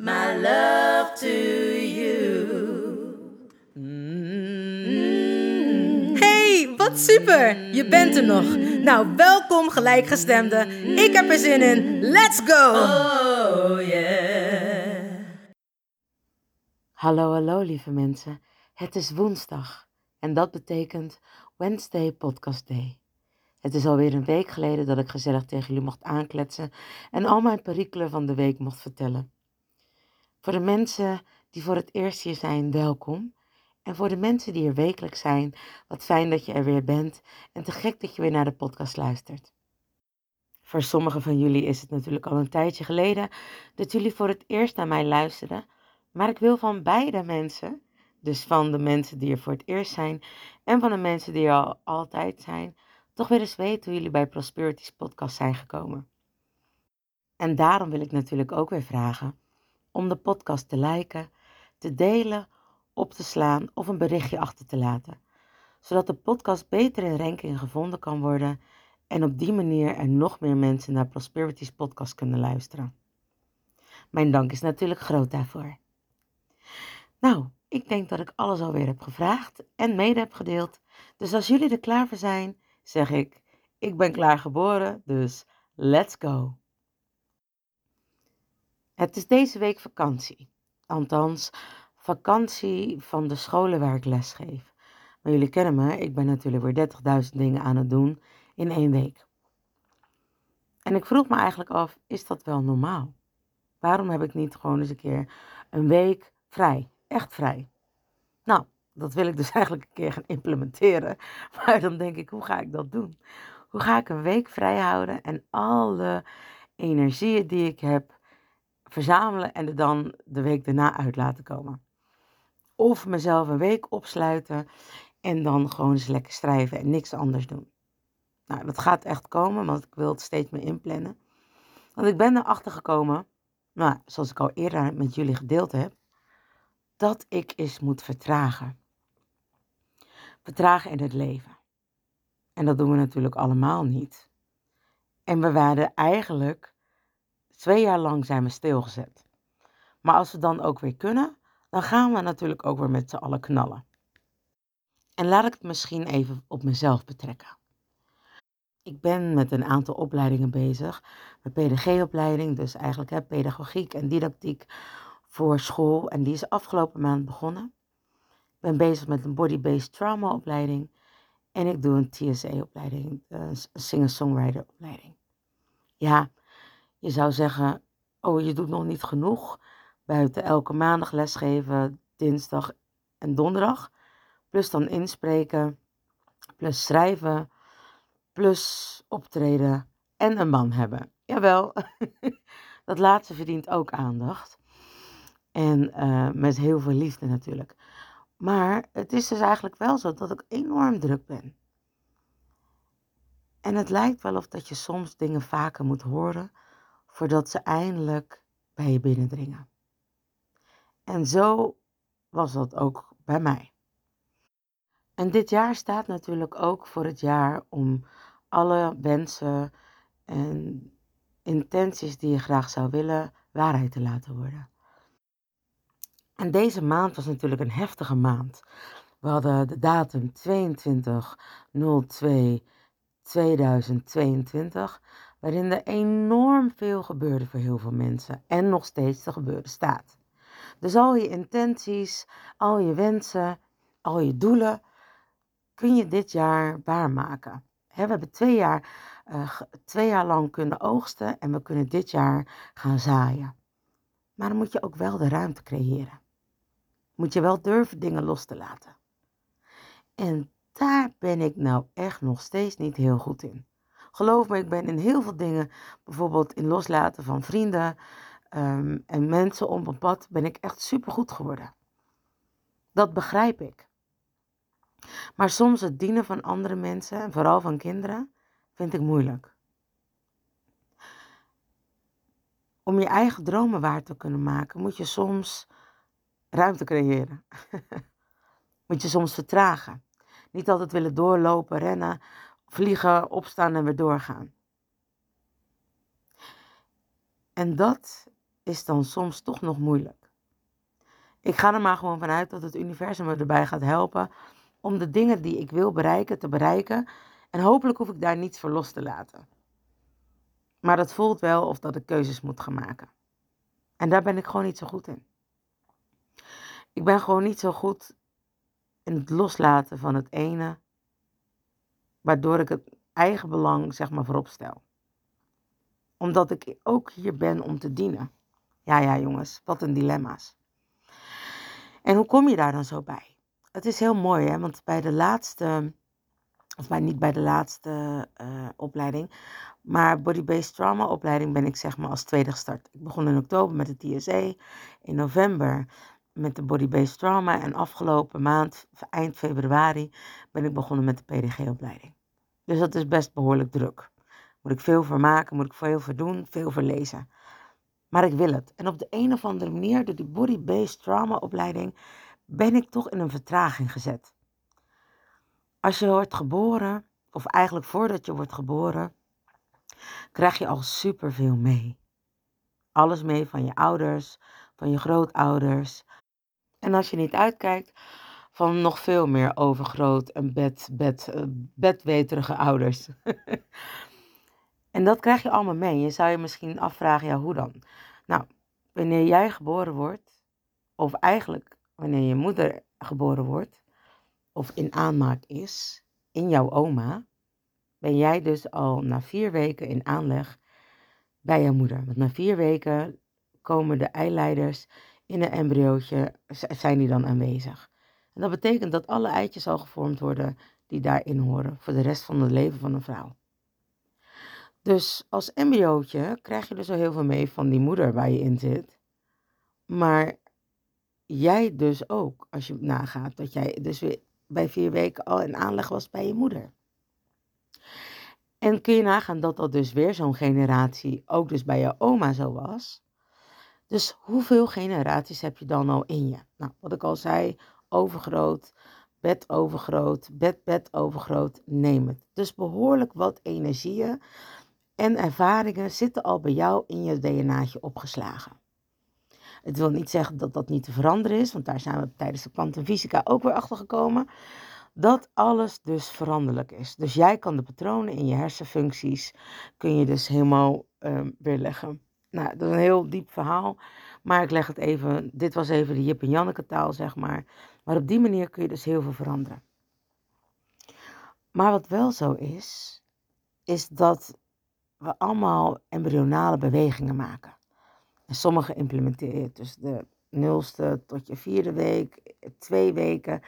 my love to you. Hey, wat super! Je bent er nog. Nou, welkom gelijkgestemde. Ik heb er zin in. Let's go! Oh yeah. Hallo, hallo lieve mensen. Het is woensdag en dat betekent Wednesday Podcast Day. Het is alweer een week geleden dat ik gezellig tegen jullie mocht aankletsen en al mijn perikelen van de week mocht vertellen. Voor de mensen die voor het eerst hier zijn, welkom. En voor de mensen die er wekelijks zijn, wat fijn dat je er weer bent en te gek dat je weer naar de podcast luistert. Voor sommigen van jullie is het natuurlijk al een tijdje geleden dat jullie voor het eerst naar mij luisterden, maar ik wil van beide mensen, dus van de mensen die er voor het eerst zijn en van de mensen die er al altijd zijn, toch weer eens weten hoe jullie bij Prosperity's podcast zijn gekomen. En daarom wil ik natuurlijk ook weer vragen om de podcast te liken, te delen, op te slaan of een berichtje achter te laten, zodat de podcast beter in ranking gevonden kan worden en op die manier er nog meer mensen naar Prosperity's podcast kunnen luisteren. Mijn dank is natuurlijk groot daarvoor. Nou, ik denk dat ik alles alweer heb gevraagd en mede heb gedeeld. Dus als jullie er klaar voor zijn, zeg ik: Ik ben klaar geboren, dus let's go. Het is deze week vakantie. Althans, vakantie van de scholen waar ik lesgeef. Maar jullie kennen me, ik ben natuurlijk weer 30.000 dingen aan het doen in één week. En ik vroeg me eigenlijk af, is dat wel normaal? Waarom heb ik niet gewoon eens een keer een week vrij? Echt vrij. Nou, dat wil ik dus eigenlijk een keer gaan implementeren. Maar dan denk ik, hoe ga ik dat doen? Hoe ga ik een week vrij houden en alle energieën die ik heb verzamelen en er dan de week daarna uit laten komen? Of mezelf een week opsluiten en dan gewoon eens lekker schrijven en niks anders doen. Nou, dat gaat echt komen, want ik wil het steeds meer inplannen. Want ik ben erachter gekomen, nou, zoals ik al eerder met jullie gedeeld heb, dat ik eens moet vertragen. Vertragen in het leven. En dat doen we natuurlijk allemaal niet. En we waren eigenlijk twee jaar lang zijn we stilgezet. Maar als we dan ook weer kunnen, dan gaan we natuurlijk ook weer met z'n allen knallen. En laat ik het misschien even op mezelf betrekken. Ik ben met een aantal opleidingen bezig. Mijn PDG-opleiding, dus eigenlijk hè, pedagogiek en didactiek voor school. En die is afgelopen maand begonnen. Ik ben bezig met een body-based trauma-opleiding. En ik doe een TSA-opleiding, een singer-songwriter-opleiding. Ja, je zou zeggen, oh, je doet nog niet genoeg. Buiten elke maandag lesgeven, dinsdag en donderdag. Plus dan inspreken, plus schrijven, plus optreden en een man hebben. Jawel, dat laatste verdient ook aandacht. En uh, met heel veel liefde natuurlijk. Maar het is dus eigenlijk wel zo dat ik enorm druk ben. En het lijkt wel of dat je soms dingen vaker moet horen voordat ze eindelijk bij je binnendringen. En zo was dat ook bij mij. En dit jaar staat natuurlijk ook voor het jaar om alle wensen en intenties die je graag zou willen waarheid te laten worden. En deze maand was natuurlijk een heftige maand. We hadden de datum 22.02.2022, waarin er enorm veel gebeurde voor heel veel mensen en nog steeds te gebeuren staat. Dus al je intenties, al je wensen, al je doelen kun je dit jaar waarmaken. He, we hebben twee jaar, uh, twee jaar lang kunnen oogsten en we kunnen dit jaar gaan zaaien. Maar dan moet je ook wel de ruimte creëren. Moet je wel durven dingen los te laten. En daar ben ik nou echt nog steeds niet heel goed in. Geloof me, ik ben in heel veel dingen, bijvoorbeeld in loslaten van vrienden ehm, en mensen op een pad, ben ik echt supergoed geworden. Dat begrijp ik. Maar soms het dienen van andere mensen, en vooral van kinderen, vind ik moeilijk. Om je eigen dromen waar te kunnen maken, moet je soms ruimte creëren. moet je soms vertragen. Niet altijd willen doorlopen, rennen, vliegen, opstaan en weer doorgaan. En dat is dan soms toch nog moeilijk. Ik ga er maar gewoon vanuit dat het universum me erbij gaat helpen om de dingen die ik wil bereiken te bereiken. En hopelijk hoef ik daar niets voor los te laten. Maar dat voelt wel of dat ik keuzes moet gaan maken. En daar ben ik gewoon niet zo goed in. Ik ben gewoon niet zo goed in het loslaten van het ene, waardoor ik het eigen belang zeg maar voorop stel. Omdat ik ook hier ben om te dienen. Ja, ja, jongens, wat een dilemma's. En hoe kom je daar dan zo bij? Het is heel mooi, hè, want bij de laatste, of bij, niet bij de laatste uh, opleiding, maar Body-Based Trauma opleiding ben ik zeg maar als tweede gestart. Ik begon in oktober met de TSA, in november met de Body-Based Trauma en afgelopen maand, eind februari, ben ik begonnen met de PDG-opleiding. Dus dat is best behoorlijk druk. Moet ik veel voor maken, moet ik veel voor doen, veel voor lezen. Maar ik wil het. En op de een of andere manier, door die Body-Based Trauma opleiding, ben ik toch in een vertraging gezet. Als je wordt geboren, of eigenlijk voordat je wordt geboren, krijg je al superveel mee. Alles mee van je ouders, van je grootouders. En als je niet uitkijkt, van nog veel meer overgroot en bed, bed, eh, bedweterige ouders. en dat krijg je allemaal mee. Je zou je misschien afvragen, ja, hoe dan? Nou, wanneer jij geboren wordt, of eigenlijk wanneer je moeder geboren wordt, of in aanmaak is, in jouw oma, ben jij dus al na vier weken in aanleg bij jouw moeder. Want na vier weken komen de eileiders in een embryootje, zijn die dan aanwezig. En dat betekent dat alle eitjes al gevormd worden die daarin horen voor de rest van het leven van een vrouw. Dus als embryootje krijg je er zo heel veel mee van die moeder waar je in zit. Maar jij dus ook, als je nagaat dat jij dus weer bij vier weken al in aanleg was bij je moeder. En kun je nagaan dat dat dus weer zo'n generatie ook dus bij je oma zo was. Dus hoeveel generaties heb je dan al in je? Nou, wat ik al zei, overgroot, bed overgroot, bed, bed overgroot, neem het. Dus behoorlijk wat energieën en ervaringen zitten al bij jou in je DNA'tje opgeslagen. Het wil niet zeggen dat dat niet te veranderen is, want daar zijn we tijdens de kwantumfysica ook weer achter gekomen. Dat alles dus veranderlijk is. Dus jij kan de patronen in je hersenfuncties, kun je dus helemaal um, weerleggen. Nou, dat is een heel diep verhaal, maar ik leg het even, dit was even de Jip en Janneke taal, zeg maar. Maar op die manier kun je dus heel veel veranderen. Maar wat wel zo is, is dat we allemaal embryonale bewegingen maken. En sommige implementeer je dus de nulste tot je vierde week, twee weken,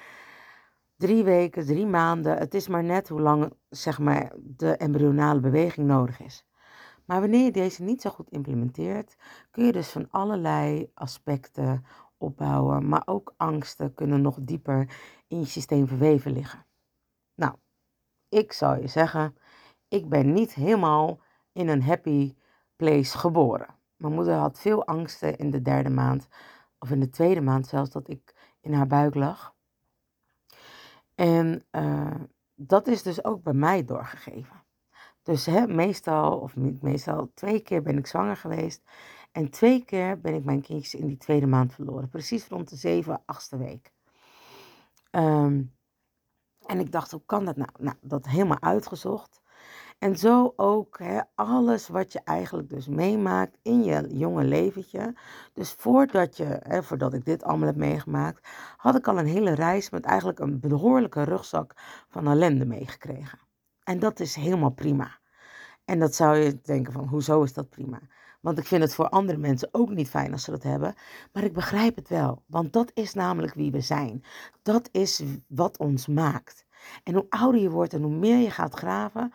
drie weken, drie maanden. Het is maar net hoe lang zeg maar, de embryonale beweging nodig is. Maar wanneer je deze niet zo goed implementeert, kun je dus van allerlei aspecten opbouwen, maar ook angsten kunnen nog dieper in je systeem verweven liggen. Nou, ik zou je zeggen, ik ben niet helemaal in een happy place geboren. Mijn moeder had veel angsten in de derde maand, of in de tweede maand zelfs, dat ik in haar buik lag. En uh, dat is dus ook bij mij doorgegeven. Dus hè, meestal, of niet meestal, twee keer ben ik zwanger geweest. En twee keer ben ik mijn kindjes in die tweede maand verloren. Precies rond de zeven, achtste week. Um, en ik dacht, hoe kan dat nou? Nou, dat helemaal uitgezocht. En zo ook hè, alles wat je eigenlijk dus meemaakt in je jonge leventje. Dus voordat, je, hè, voordat ik dit allemaal heb meegemaakt, had ik al een hele reis met eigenlijk een behoorlijke rugzak van ellende meegekregen. En dat is helemaal prima. En dat zou je denken van, hoezo is dat prima? Want ik vind het voor andere mensen ook niet fijn als ze dat hebben. Maar ik begrijp het wel. Want dat is namelijk wie we zijn. Dat is wat ons maakt. En hoe ouder je wordt en hoe meer je gaat graven,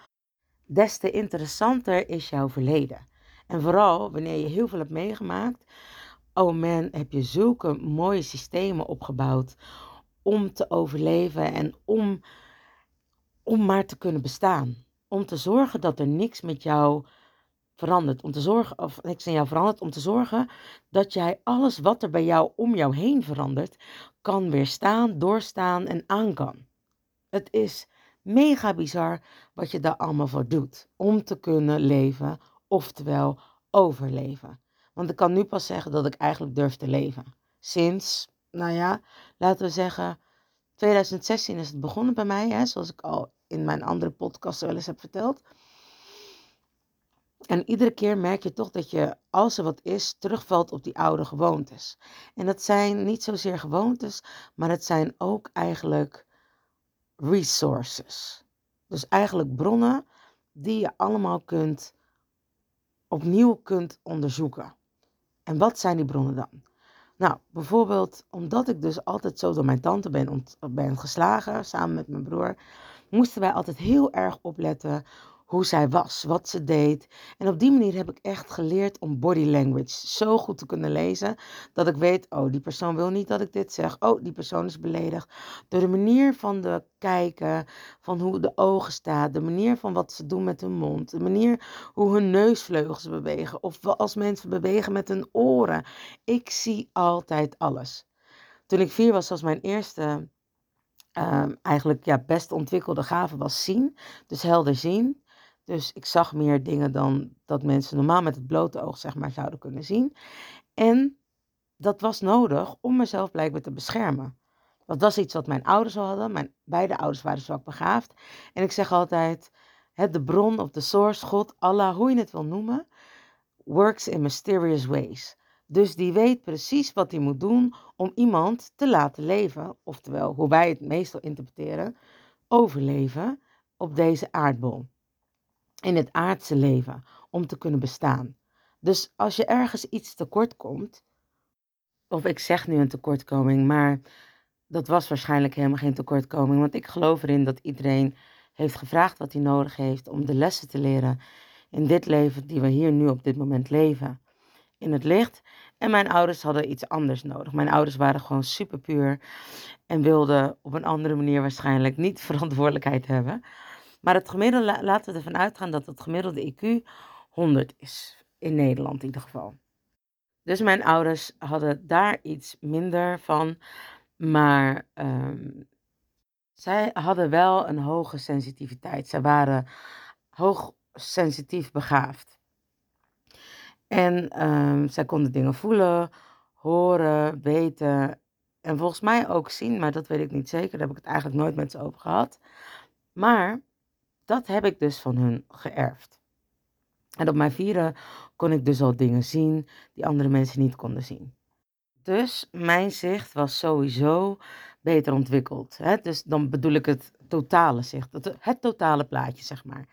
des te interessanter is jouw verleden. En vooral wanneer je heel veel hebt meegemaakt. Oh man, heb je zulke mooie systemen opgebouwd om te overleven en om, om maar te kunnen bestaan. Om te zorgen dat er niks met jou verandert. Om te zorgen, of niks in jou verandert. Om te zorgen dat jij alles wat er bij jou om jou heen verandert, kan weerstaan, doorstaan en aan kan. Het is mega bizar wat je daar allemaal voor doet om te kunnen leven, oftewel overleven. Want ik kan nu pas zeggen dat ik eigenlijk durf te leven. Sinds, nou ja, laten we zeggen, 2016 is het begonnen bij mij, hè, zoals ik al in mijn andere podcast wel eens heb verteld. En iedere keer merk je toch dat je, als er wat is, terugvalt op die oude gewoontes. En dat zijn niet zozeer gewoontes, maar het zijn ook eigenlijk resources. Dus eigenlijk bronnen die je allemaal kunt, opnieuw kunt onderzoeken. En wat zijn die bronnen dan? Nou, bijvoorbeeld omdat ik dus altijd zo door mijn tante ben, ben geslagen, samen met mijn broer, moesten wij altijd heel erg opletten hoe zij was, wat ze deed. En op die manier heb ik echt geleerd om body language zo goed te kunnen lezen dat ik weet, oh, die persoon wil niet dat ik dit zeg. Oh, die persoon is beledigd. Door de manier van de kijken, van hoe de ogen staan, de manier van wat ze doen met hun mond, de manier hoe hun neusvleugels bewegen of als mensen bewegen met hun oren. Ik zie altijd alles. Toen ik vier was, was mijn eerste um, eigenlijk ja, best ontwikkelde gave was zien. Dus helder zien. Dus ik zag meer dingen dan dat mensen normaal met het blote oog zeg maar zouden kunnen zien. En dat was nodig om mezelf blijkbaar te beschermen. Dat was iets wat mijn ouders al hadden. Mijn beide ouders waren zwak begaafd. En ik zeg altijd, het de bron of de source, God, Allah, hoe je het wil noemen, works in mysterious ways. Dus die weet precies wat hij moet doen om iemand te laten leven, oftewel hoe wij het meestal interpreteren, overleven op deze aardbol in het aardse leven om te kunnen bestaan. Dus als je ergens iets tekort komt, of ik zeg nu een tekortkoming, maar dat was waarschijnlijk helemaal geen tekortkoming, want ik geloof erin dat iedereen heeft gevraagd wat hij nodig heeft om de lessen te leren in dit leven die we hier nu op dit moment leven. In het licht. En mijn ouders hadden iets anders nodig. Mijn ouders waren gewoon super puur en wilden op een andere manier waarschijnlijk niet verantwoordelijkheid hebben. Maar het gemiddelde, laten we ervan uitgaan dat het gemiddelde IQ 100 is. In Nederland in ieder geval. Dus mijn ouders hadden daar iets minder van. Maar um, zij hadden wel een hoge sensitiviteit. Zij waren hoogsensitief begaafd. En um, zij konden dingen voelen, horen, weten. En volgens mij ook zien, maar dat weet ik niet zeker. Daar heb ik het eigenlijk nooit met ze over gehad. Maar dat heb ik dus van hun geërfd. En op mijn vieren kon ik dus al dingen zien die andere mensen niet konden zien. Dus mijn zicht was sowieso beter ontwikkeld. Hè? Dus dan bedoel ik het totale zicht, het totale plaatje, zeg maar.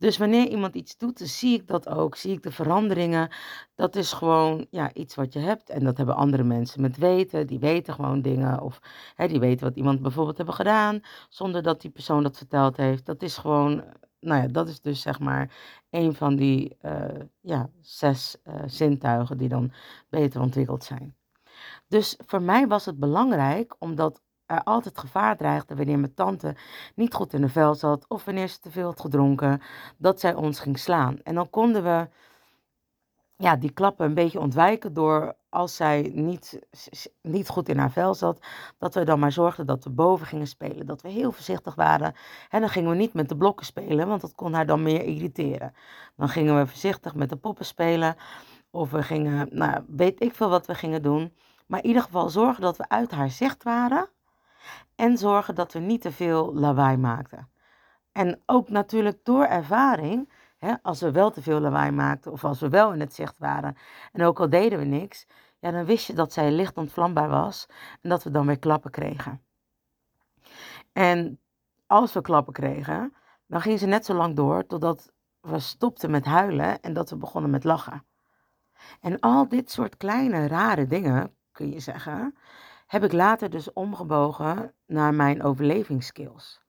Dus wanneer iemand iets doet, dan zie ik dat ook. Zie ik de veranderingen. Dat is gewoon ja, iets wat je hebt. En dat hebben andere mensen met weten. Die weten gewoon dingen. Of hè, die weten wat iemand bijvoorbeeld hebben gedaan. Zonder dat die persoon dat verteld heeft. Dat is gewoon. Nou ja, dat is dus zeg maar een van die uh, ja, zes uh, zintuigen die dan beter ontwikkeld zijn. Dus voor mij was het belangrijk omdat er altijd gevaar dreigde wanneer mijn tante niet goed in de vel zat of wanneer ze te veel had gedronken, dat zij ons ging slaan. En dan konden we ja, die klappen een beetje ontwijken door als zij niet, niet goed in haar vel zat, dat we dan maar zorgden dat we boven gingen spelen. Dat we heel voorzichtig waren. En dan gingen we niet met de blokken spelen, want dat kon haar dan meer irriteren. Dan gingen we voorzichtig met de poppen spelen. Of we gingen, nou weet ik veel wat we gingen doen. Maar in ieder geval zorgen dat we uit haar zicht waren. En zorgen dat we niet te veel lawaai maakten. En ook natuurlijk door ervaring, hè, als we wel te veel lawaai maakten of als we wel in het zicht waren en ook al deden we niks, ja, dan wist je dat zij licht ontvlambaar was en dat we dan weer klappen kregen. En als we klappen kregen, dan ging ze net zo lang door totdat we stopten met huilen en dat we begonnen met lachen. En al dit soort kleine rare dingen, kun je zeggen, heb ik later dus omgebogen naar mijn overlevingsskills.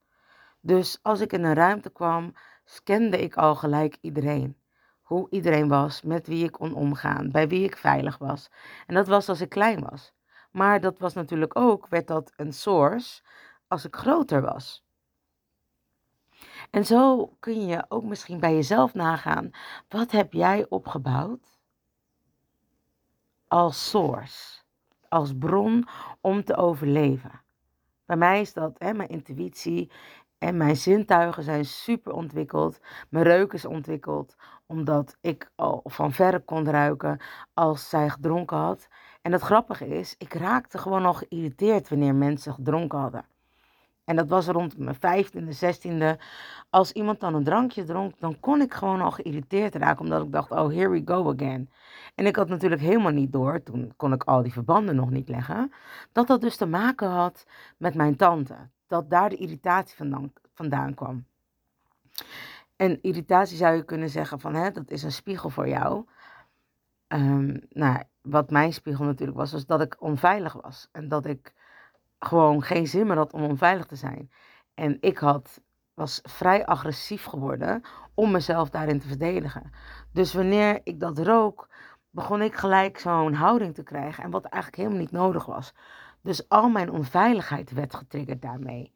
Dus als ik in een ruimte kwam, scande ik al gelijk iedereen. Hoe iedereen was, met wie ik kon omgaan, bij wie ik veilig was. En dat was als ik klein was. Maar dat was natuurlijk ook, werd dat een source als ik groter was. En zo kun je ook misschien bij jezelf nagaan, wat heb jij opgebouwd als source, als bron om te overleven? Bij mij is dat hè, mijn intuïtie en mijn zintuigen zijn super ontwikkeld. Mijn reuk is ontwikkeld omdat ik al van verre kon ruiken als zij gedronken had. En het grappige is, ik raakte gewoon al geïrriteerd wanneer mensen gedronken hadden. En dat was rond mijn vijftiende, zestiende. Als iemand dan een drankje dronk, dan kon ik gewoon al geïrriteerd raken. Omdat ik dacht, oh, here we go again. En ik had natuurlijk helemaal niet door, toen kon ik al die verbanden nog niet leggen. Dat dat dus te maken had met mijn tante. Dat daar de irritatie vandaan, vandaan kwam. En irritatie zou je kunnen zeggen van, hè, dat is een spiegel voor jou. Um, nou, wat mijn spiegel natuurlijk was, was dat ik onveilig was. En dat ik gewoon geen zin meer had om onveilig te zijn. En ik had, was vrij agressief geworden om mezelf daarin te verdedigen. Dus wanneer ik dat rook, begon ik gelijk zo'n houding te krijgen. En wat eigenlijk helemaal niet nodig was. Dus al mijn onveiligheid werd getriggerd daarmee.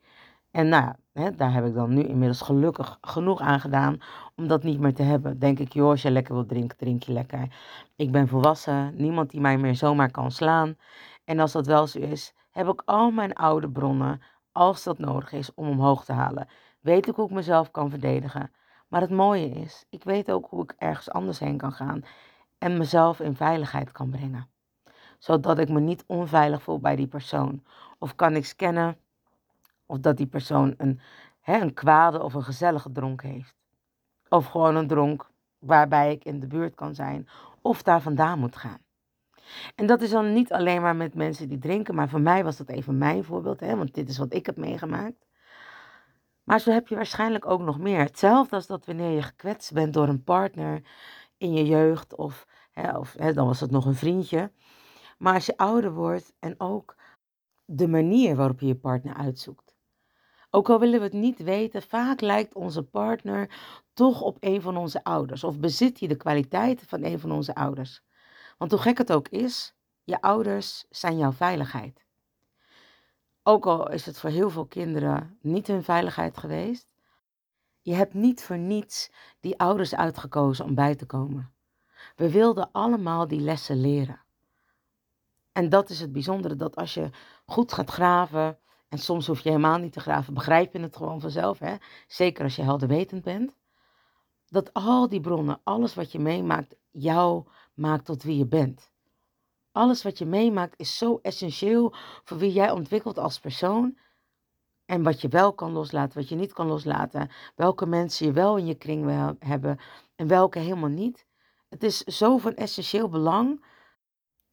En nou hè, daar heb ik dan nu inmiddels gelukkig genoeg aan gedaan om dat niet meer te hebben. Denk ik, joh, als je lekker wilt drinken, drink je lekker. Ik ben volwassen, niemand die mij meer zomaar kan slaan. En als dat wel zo is, heb ik al mijn oude bronnen, als dat nodig is, om omhoog te halen. Weet ik hoe ik mezelf kan verdedigen. Maar het mooie is, ik weet ook hoe ik ergens anders heen kan gaan en mezelf in veiligheid kan brengen. Zodat ik me niet onveilig voel bij die persoon. Of kan ik scannen of dat die persoon een, hè, een kwade of een gezellige dronk heeft. Of gewoon een dronk waarbij ik in de buurt kan zijn of daar vandaan moet gaan. En dat is dan niet alleen maar met mensen die drinken, maar voor mij was dat even mijn voorbeeld, hè, want dit is wat ik heb meegemaakt. Maar zo heb je waarschijnlijk ook nog meer. Hetzelfde als dat wanneer je gekwetst bent door een partner in je jeugd of, hè, of hè, dan was het nog een vriendje. Maar als je ouder wordt en ook de manier waarop je je partner uitzoekt. Ook al willen we het niet weten, vaak lijkt onze partner toch op een van onze ouders of bezit hij de kwaliteiten van een van onze ouders. Want hoe gek het ook is, je ouders zijn jouw veiligheid. Ook al is het voor heel veel kinderen niet hun veiligheid geweest, je hebt niet voor niets die ouders uitgekozen om bij te komen. We wilden allemaal die lessen leren. En dat is het bijzondere, dat als je goed gaat graven, en soms hoef je helemaal niet te graven, begrijp je het gewoon vanzelf, hè? zeker als je helderwetend bent, dat al die bronnen, alles wat je meemaakt, jou maakt tot wie je bent. Alles wat je meemaakt is zo essentieel voor wie jij ontwikkelt als persoon. En wat je wel kan loslaten, wat je niet kan loslaten. Welke mensen je wel in je kring wil hebben en welke helemaal niet. Het is zo van essentieel belang.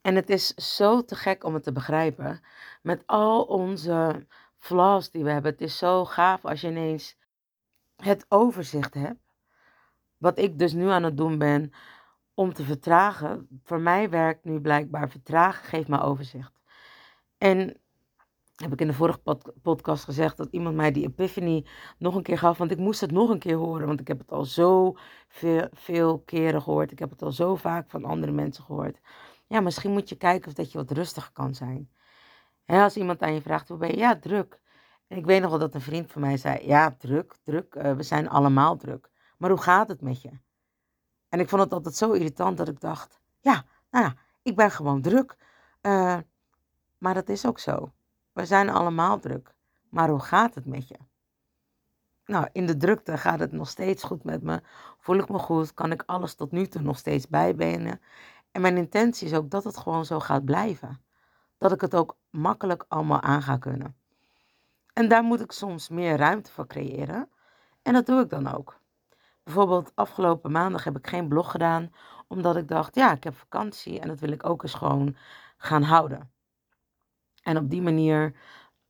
En het is zo te gek om het te begrijpen. Met al onze flaws die we hebben. Het is zo gaaf als je ineens het overzicht hebt. Wat ik dus nu aan het doen ben om te vertragen. Voor mij werkt nu blijkbaar vertragen, geeft me overzicht. En heb ik in de vorige podcast gezegd dat iemand mij die epiphany nog een keer gaf. Want ik moest het nog een keer horen. Want ik heb het al zo veel, veel keren gehoord. Ik heb het al zo vaak van andere mensen gehoord. Ja, misschien moet je kijken of dat je wat rustiger kan zijn. Als iemand aan je vraagt, hoe ben je? Ja, druk. En ik weet nog wel dat een vriend van mij zei, ja, druk, druk. Uh, we zijn allemaal druk. Maar hoe gaat het met je? En ik vond het altijd zo irritant dat ik dacht, ja, nou ja, ik ben gewoon druk. Uh, maar dat is ook zo. We zijn allemaal druk. Maar hoe gaat het met je? Nou, in de drukte gaat het nog steeds goed met me. Voel ik me goed? Kan ik alles tot nu toe nog steeds bijbenen? En mijn intentie is ook dat het gewoon zo gaat blijven. Dat ik het ook makkelijk allemaal aan ga kunnen. En daar moet ik soms meer ruimte voor creëren. En dat doe ik dan ook. Bijvoorbeeld afgelopen maandag heb ik geen blog gedaan, omdat ik dacht, ja, ik heb vakantie en dat wil ik ook eens gewoon gaan houden. En op die manier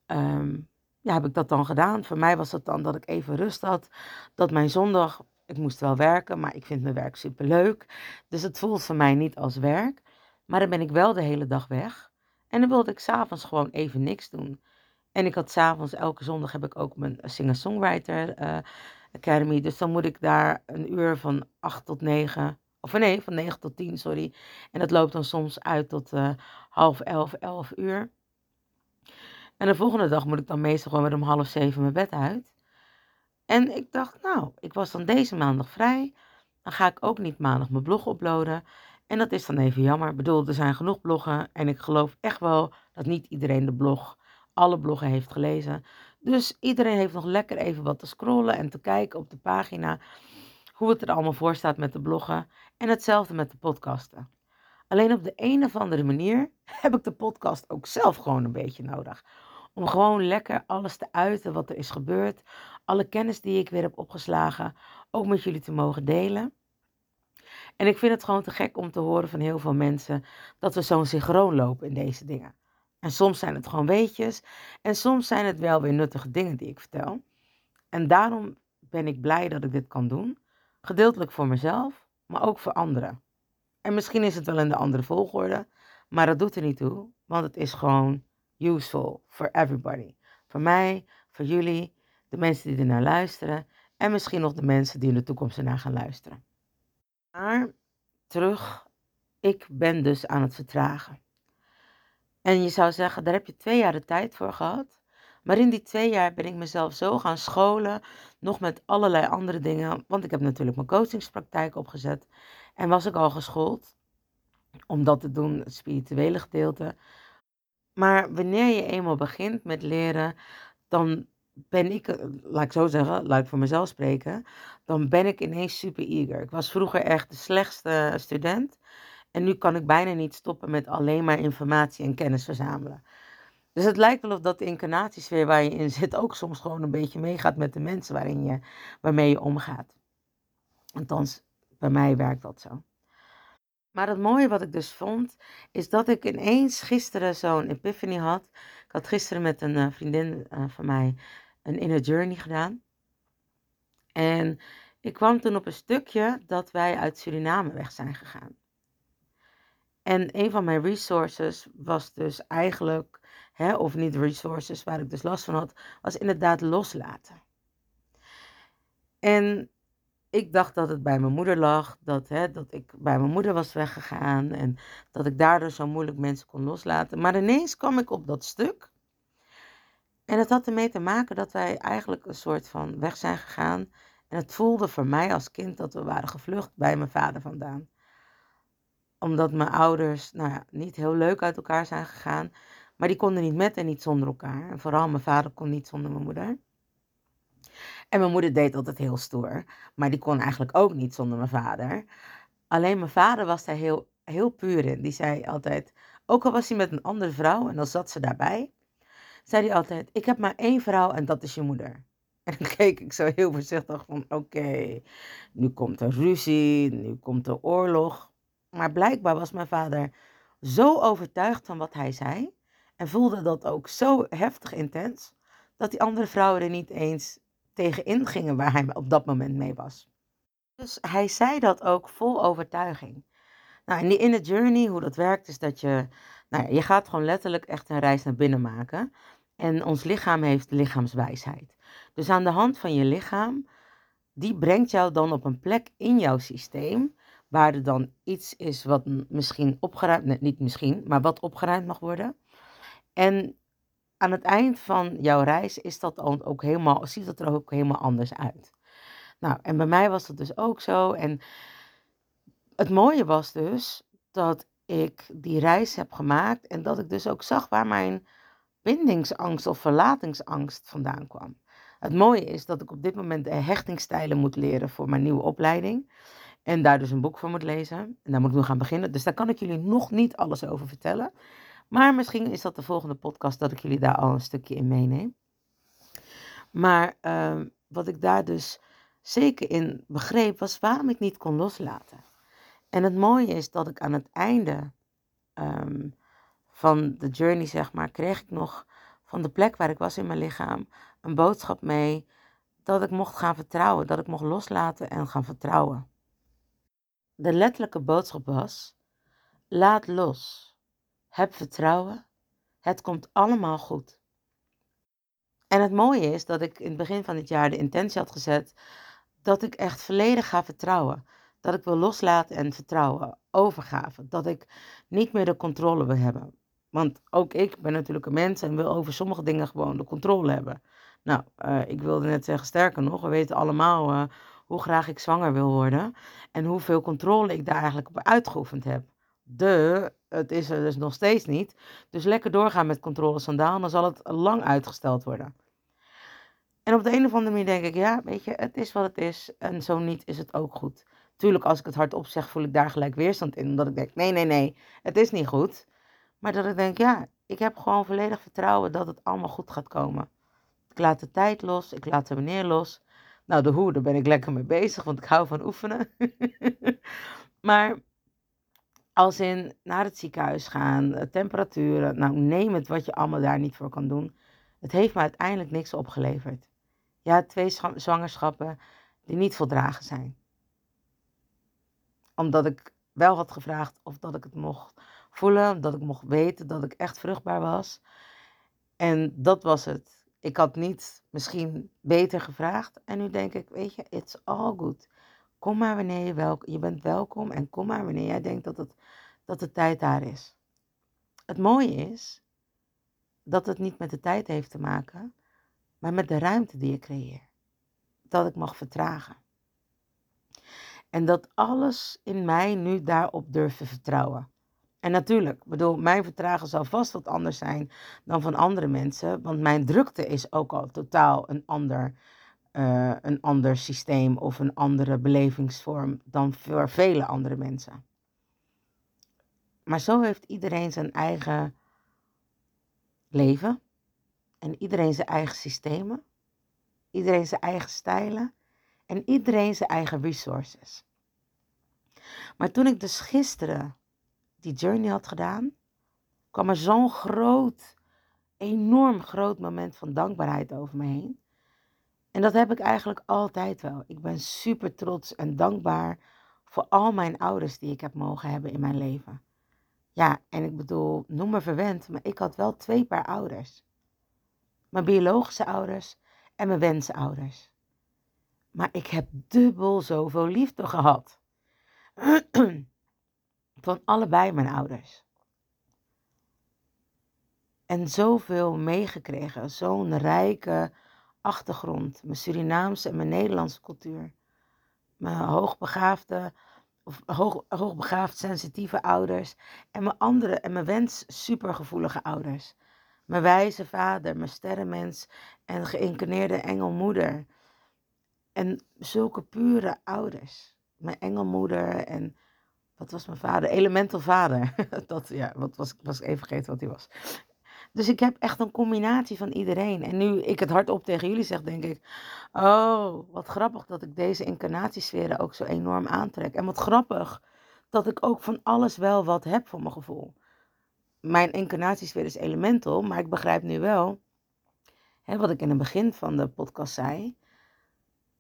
ehm, ja, heb ik dat dan gedaan. Voor mij was het dan dat ik even rust had, dat mijn zondag, ik moest wel werken, maar ik vind mijn werk superleuk. Dus het voelt voor mij niet als werk. Maar dan ben ik wel de hele dag weg. En dan wilde ik s'avonds gewoon even niks doen. En ik had s'avonds, elke zondag heb ik ook mijn singer-songwriter uh, Academy. Dus dan moet ik daar een uur van 8 tot 9, of nee, van 9 tot 10, sorry. En dat loopt dan soms uit tot uh, half 11, 11 uur. En de volgende dag moet ik dan meestal gewoon weer om half zeven mijn bed uit. En ik dacht, nou, ik was dan deze maandag vrij. Dan ga ik ook niet maandag mijn blog uploaden. En dat is dan even jammer. Ik bedoel, er zijn genoeg bloggen. En ik geloof echt wel dat niet iedereen de blog, alle bloggen heeft gelezen. Dus iedereen heeft nog lekker even wat te scrollen en te kijken op de pagina. Hoe het er allemaal voor staat met de bloggen. En hetzelfde met de podcasten. Alleen op de een of andere manier heb ik de podcast ook zelf gewoon een beetje nodig. Om gewoon lekker alles te uiten wat er is gebeurd. Alle kennis die ik weer heb opgeslagen, ook met jullie te mogen delen. En ik vind het gewoon te gek om te horen van heel veel mensen dat we zo'n synchroon lopen in deze dingen. En soms zijn het gewoon weetjes en soms zijn het wel weer nuttige dingen die ik vertel. En daarom ben ik blij dat ik dit kan doen. Gedeeltelijk voor mezelf, maar ook voor anderen. En misschien is het wel in de andere volgorde, maar dat doet er niet toe, want het is gewoon useful for everybody. Voor mij, voor jullie, de mensen die er naar luisteren en misschien nog de mensen die in de toekomst ernaar gaan luisteren. Maar terug, ik ben dus aan het vertragen. En je zou zeggen, daar heb je twee jaar de tijd voor gehad. Maar in die twee jaar ben ik mezelf zo gaan scholen, nog met allerlei andere dingen. Want ik heb natuurlijk mijn coachingspraktijk opgezet. En was ik al geschoold om dat te doen, het spirituele gedeelte. Maar wanneer je eenmaal begint met leren, dan ben ik, eh, laat ik zo zeggen, laat ik voor mezelf spreken, dan ben ik ineens super eager. Ik was vroeger echt de slechtste student. En nu kan ik bijna niet stoppen met alleen maar informatie en kennis verzamelen. Dus het lijkt wel of dat de incarnatiesfeer waar je in zit ook soms gewoon een beetje meegaat met de mensen waarin je, waarmee je omgaat. Althans, bij mij werkt dat zo. Maar het mooie wat ik dus vond, is dat ik ineens gisteren zo'n epiphany had. Ik had gisteren met een eh, vriendin uh, van mij een inner journey gedaan. En ik kwam toen op een stukje dat wij uit Suriname weg zijn gegaan. En een van mijn resources was dus eigenlijk, hè, of niet resources waar ik dus last van had, was inderdaad loslaten. En ik dacht dat het bij mijn moeder lag, dat, hè, dat ik bij mijn moeder was weggegaan en dat ik daardoor zo moeilijk mensen kon loslaten. Maar ineens kwam ik op dat stuk. En het had ermee te maken dat wij eigenlijk een soort van weg zijn gegaan. En het voelde voor mij als kind dat we waren gevlucht bij mijn vader vandaan. Omdat mijn ouders nou ja, niet heel leuk uit elkaar zijn gegaan. Maar die konden niet met en niet zonder elkaar. En vooral mijn vader kon niet zonder mijn moeder. En mijn moeder deed altijd heel stoer. Maar die kon eigenlijk ook niet zonder mijn vader. Alleen mijn vader was daar heel, heel puur in. Die zei altijd, ook al was hij met een andere vrouw en dan zat ze daarbij, zei hij altijd, ik heb maar één vrouw en dat is je moeder. En dan keek ik zo heel voorzichtig van, oké, nu komt er ruzie, nu komt er oorlog. Maar blijkbaar was mijn vader zo overtuigd van wat hij zei en voelde dat ook zo heftig intens, dat die andere vrouwen er niet eens tegen ingingen waar hij op dat moment mee was. Dus hij zei dat ook vol overtuiging. Nou, in inner journey, hoe dat werkt, is dat je, nou ja, je gaat gewoon letterlijk echt een reis naar binnen maken. En ons lichaam heeft lichaamswijsheid. Dus aan de hand van je lichaam, die brengt jou dan op een plek in jouw systeem, waar er dan iets is wat misschien opgeruimd, nee, niet misschien, maar wat opgeruimd mag worden. En aan het eind van jouw reis is dat ook helemaal, ziet dat er ook helemaal anders uit. Nou, en bij mij was dat dus ook zo. En het mooie was dus dat ik die reis heb gemaakt en dat ik dus ook zag waar mijn bindingsangst of verlatingsangst vandaan kwam. Het mooie is dat ik op dit moment de hechtingstijlen moet leren voor mijn nieuwe opleiding. En daar dus een boek voor moet lezen. En daar moet ik nu gaan beginnen. Dus daar kan ik jullie nog niet alles over vertellen. Maar misschien is dat de volgende podcast dat ik jullie daar al een stukje in meeneem. Maar uh, wat ik daar dus zeker in begreep, was waarom ik niet kon loslaten. En het mooie is dat ik aan het einde ehm, van de journey, zeg maar, kreeg ik nog van de plek waar ik was in mijn lichaam een boodschap mee dat ik mocht gaan vertrouwen, dat ik mocht loslaten en gaan vertrouwen. De letterlijke boodschap was: laat los, heb vertrouwen, het komt allemaal goed. En het mooie is dat ik in het begin van dit jaar de intentie had gezet dat ik echt volledig ga vertrouwen. Dat ik wil loslaten en vertrouwen, overgave. Dat ik niet meer de controle wil hebben. Want ook ik ben natuurlijk een mens en wil over sommige dingen gewoon de controle hebben. Nou, uh, ik wilde net zeggen, sterker nog, we weten allemaal uh, hoe graag ik zwanger wil worden. En hoeveel controle ik daar eigenlijk op uitgeoefend heb. De, het is er dus nog steeds niet. Dus lekker doorgaan met controle sandaal, dan zal het lang uitgesteld worden. En op de een of andere manier denk ik, ja, weet je, het is wat het is. En zo niet is het ook goed. Tuurlijk, als ik het hardop zeg, voel ik daar gelijk weerstand in. Omdat ik denk, nee, nee, nee, het is niet goed. Maar dat ik denk, ja, ik heb gewoon volledig vertrouwen dat het allemaal goed gaat komen. Ik laat de tijd los, ik laat de wanneer los. Nou, de hoe, daar ben ik lekker mee bezig, want ik hou van oefenen. maar als in naar het ziekenhuis gaan, eh, temperaturen, nou neem het wat je allemaal daar niet voor kan doen. Het heeft me uiteindelijk niks opgeleverd. Ja, twee zwangerschappen die niet voldragen zijn. Omdat ik wel had gevraagd of dat ik het mocht voelen, dat ik mocht weten dat ik echt vruchtbaar was. En dat was het. Ik had niet misschien beter gevraagd. En nu denk ik, weet je, it's all good. Kom maar wanneer je je bent welkom en kom maar wanneer jij denkt dat, het, dat de tijd daar is. Het mooie is dat het niet met de tijd heeft te maken, maar met de ruimte die je creëert. Dat ik mag vertragen. En dat alles in mij nu daarop durft te vertrouwen. En natuurlijk, bedoel, mijn vertragen zal vast wat anders zijn dan van andere mensen. Want mijn drukte is ook al totaal een ander, uh, een ander systeem of een andere belevingsvorm dan voor vele andere mensen. Maar zo heeft iedereen zijn eigen leven. En iedereen zijn eigen systemen. Iedereen zijn eigen stijlen. En iedereen zijn eigen resources. Maar toen ik dus gisteren die journey had gedaan, kwam er zo'n groot, enorm groot moment van dankbaarheid over me heen. En dat heb ik eigenlijk altijd wel. Ik ben super trots en dankbaar voor al mijn ouders die ik heb mogen hebben in mijn leven. Ja, en ik bedoel, noem me verwend, maar ik had wel twee paar ouders. Mijn biologische ouders en mijn wensenouders. Maar ik heb dubbel zoveel liefde gehad. Van allebei mijn ouders. En zoveel meegekregen. Zo'n rijke achtergrond. Mijn Surinaamse en mijn Nederlandse cultuur. Mijn hoogbegaafde, of hoog, hoogbegaafd sensitieve ouders. En mijn andere en mijn wens supergevoelige ouders. Mijn wijze vader, mijn sterrenmens en geïncarneerde engelmoeder. En zulke pure ouders. Mijn engelmoeder en wat was mijn vader? Elemental vader. dat, ja, wat was, was even vergeten wat hij was. Dus ik heb echt een combinatie van iedereen. En nu ik het hardop tegen jullie zeg, denk ik... Oh, wat grappig dat ik deze incarnatiesferen ook zo enorm aantrek. En wat grappig dat ik ook van alles wel wat heb voor mijn gevoel. Mijn incarnatiesfeer is elemental, maar ik begrijp nu wel... Hè, wat ik in het begin van de podcast zei...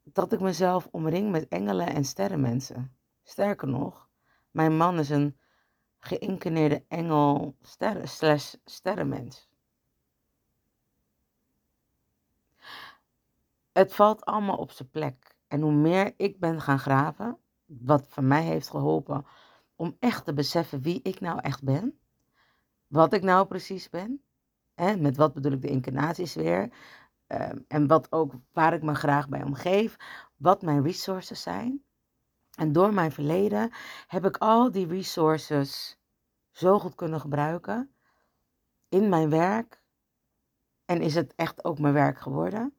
Dat ik mezelf omring met engelen en sterrenmensen. Sterker nog, mijn man is een geïncarneerde engel slash sterrenmens. Het valt allemaal op zijn plek. En hoe meer ik ben gaan graven, wat voor mij heeft geholpen om echt te beseffen wie ik nou echt ben, wat ik nou precies ben, hè, met wat bedoel ik de incarnaties weer, ehm, en wat ook waar ik me graag bij omgeef, wat mijn resources zijn. En door mijn verleden heb ik al die resources zo goed kunnen gebruiken in mijn werk. En is het echt ook mijn werk geworden.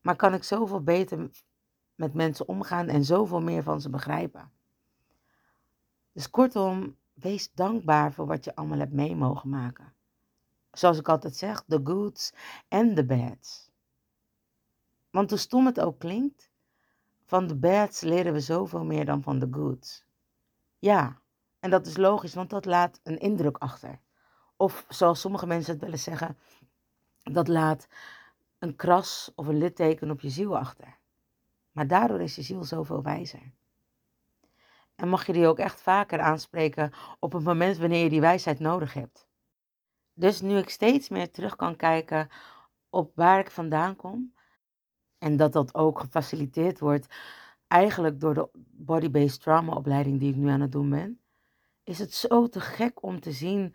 Maar kan ik zoveel beter met mensen omgaan en zoveel meer van ze begrijpen. Dus kortom, wees dankbaar voor wat je allemaal hebt mee mogen maken. Zoals ik altijd zeg, the goods and the bads. Want hoe stom het ook klinkt, van de bads leren we zoveel meer dan van de goods. Ja, en dat is logisch, want dat laat een indruk achter. Of zoals sommige mensen het willen zeggen, dat laat een kras of een litteken op je ziel achter. Maar daardoor is je ziel zoveel wijzer. En mag je die ook echt vaker aanspreken op het moment wanneer je die wijsheid nodig hebt. Dus nu ik steeds meer terug kan kijken op waar ik vandaan kom. En dat dat ook gefaciliteerd wordt eigenlijk door de body-based trauma opleiding die ik nu aan het doen ben. Is het zo te gek om te zien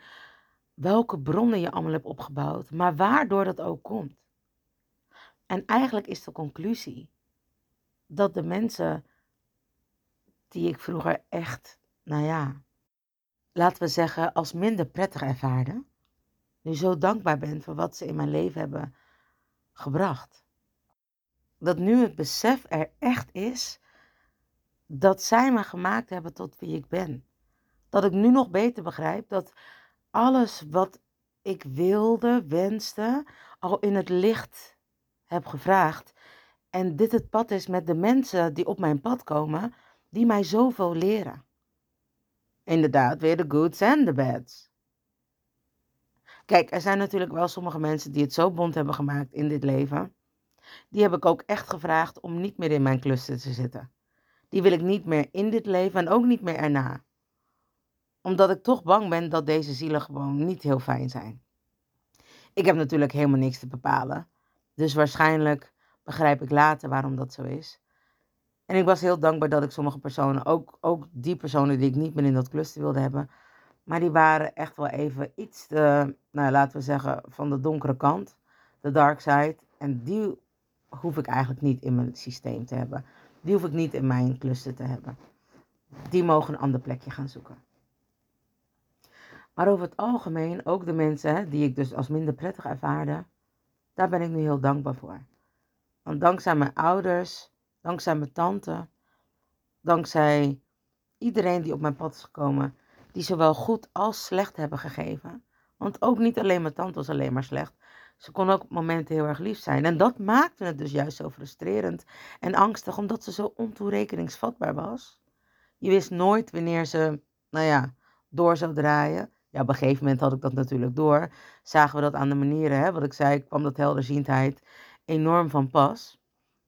welke bronnen je allemaal hebt opgebouwd. Maar waardoor dat ook komt. En eigenlijk is de conclusie dat de mensen die ik vroeger echt, nou ja, laten we zeggen, als minder prettig ervaarde, nu zo dankbaar ben voor wat ze in mijn leven hebben gebracht. Dat nu het besef er echt is dat zij me gemaakt hebben tot wie ik ben. Dat ik nu nog beter begrijp dat alles wat ik wilde, wenste, al in het licht heb gevraagd. En dit het pad is met de mensen die op mijn pad komen, die mij zoveel leren. Inderdaad, weer de goods en de bads. Kijk, er zijn natuurlijk wel sommige mensen die het zo bond hebben gemaakt in dit leven. Die heb ik ook echt gevraagd om niet meer in mijn cluster te zitten. Die wil ik niet meer in dit leven en ook niet meer erna. Omdat ik toch bang ben dat deze zielen gewoon niet heel fijn zijn. Ik heb natuurlijk helemaal niks te bepalen. Dus waarschijnlijk begrijp ik later waarom dat zo is. En ik was heel dankbaar dat ik sommige personen, ook, ook die personen die ik niet meer in dat cluster wilde hebben, maar die waren echt wel even iets te, nou laten we zeggen, van de donkere kant, de dark side. En die hoef ik eigenlijk niet in mijn systeem te hebben. Die hoef ik niet in mijn cluster te hebben. Die mogen een ander plekje gaan zoeken. Maar over het algemeen, ook de mensen die ik dus als minder prettig ervaarde, daar ben ik nu heel dankbaar voor. Want dankzij mijn ouders, dankzij mijn tante, dankzij iedereen die op mijn pad is gekomen, die zowel goed als slecht hebben gegeven. Want ook niet alleen mijn tante was alleen maar slecht. Ze kon ook op momenten heel erg lief zijn. En dat maakte het dus juist zo frustrerend en angstig, omdat ze zo ontoerekeningsvatbaar was. Je wist nooit wanneer ze, nou ja, door zou draaien. Ja, op een gegeven moment had ik dat natuurlijk door. Zagen we dat aan de manieren, hè, wat ik zei, kwam dat helderziendheid enorm van pas.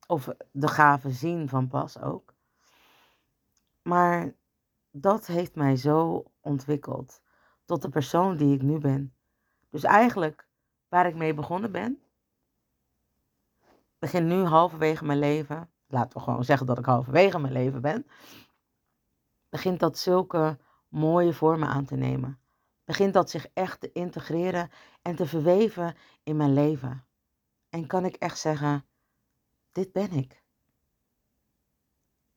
Of de gave zien van pas ook. Maar dat heeft mij zo ontwikkeld tot de persoon die ik nu ben. Dus eigenlijk waar ik mee begonnen ben, begin nu halverwege mijn leven, laten we gewoon zeggen dat ik halverwege mijn leven ben, begint dat zulke mooie vormen aan te nemen. Begint dat zich echt te integreren en te verweven in mijn leven. En kan ik echt zeggen, dit ben ik.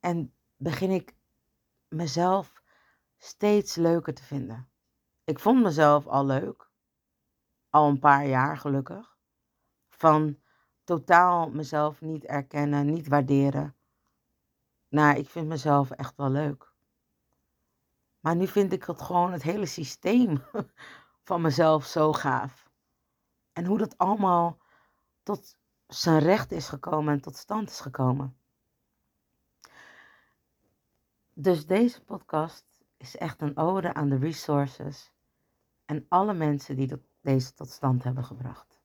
En begin ik mezelf steeds leuker te vinden. Ik vond mezelf al leuk, al een paar jaar gelukkig. Van totaal mezelf niet erkennen, niet waarderen. Nou, ik vind mezelf echt wel leuk. Maar nu vind ik het gewoon het hele systeem van mezelf zo gaaf. En hoe dat allemaal tot zijn recht is gekomen en tot stand is gekomen. Dus deze podcast is echt een ode aan de resources en alle mensen die deze tot stand hebben gebracht.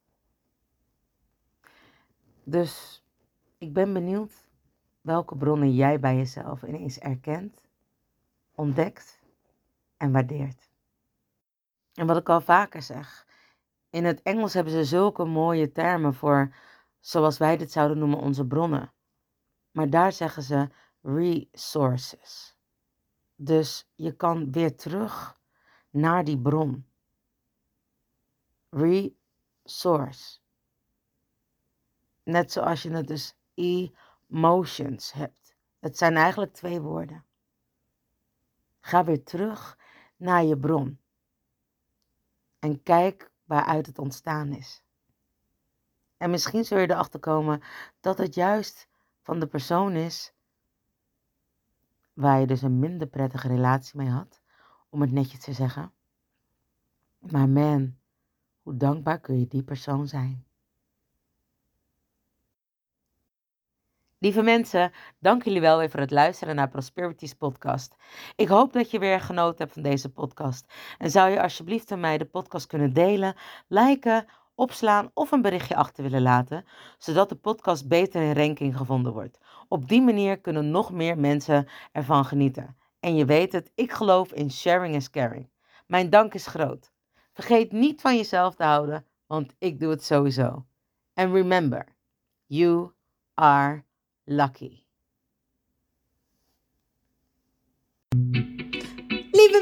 Dus ik ben benieuwd welke bronnen jij bij jezelf ineens erkent, ontdekt en waardeert. En wat ik al vaker zeg, in het Engels hebben ze zulke mooie termen voor, zoals wij dit zouden noemen, onze bronnen. Maar daar zeggen ze resources. Dus je kan weer terug naar die bron. Resource. Net zoals je het dus emotions hebt. Het zijn eigenlijk twee woorden. Ga weer terug naar je bron. En kijk waaruit het ontstaan is. En misschien zul je erachter komen dat het juist van de persoon is waar je dus een minder prettige relatie mee had, om het netjes te zeggen. Maar man, hoe dankbaar kun je die persoon zijn? Lieve mensen, dank jullie wel weer voor het luisteren naar Prosperities podcast. Ik hoop dat je weer genoten hebt van deze podcast. En zou je alsjeblieft aan mij de podcast kunnen delen, liken, opslaan of een berichtje achter willen laten, zodat de podcast beter in ranking gevonden wordt. Op die manier kunnen nog meer mensen ervan genieten. En je weet het, ik geloof in sharing is caring. Mijn dank is groot. Vergeet niet van jezelf te houden, want ik doe het sowieso. And remember, you are lucky.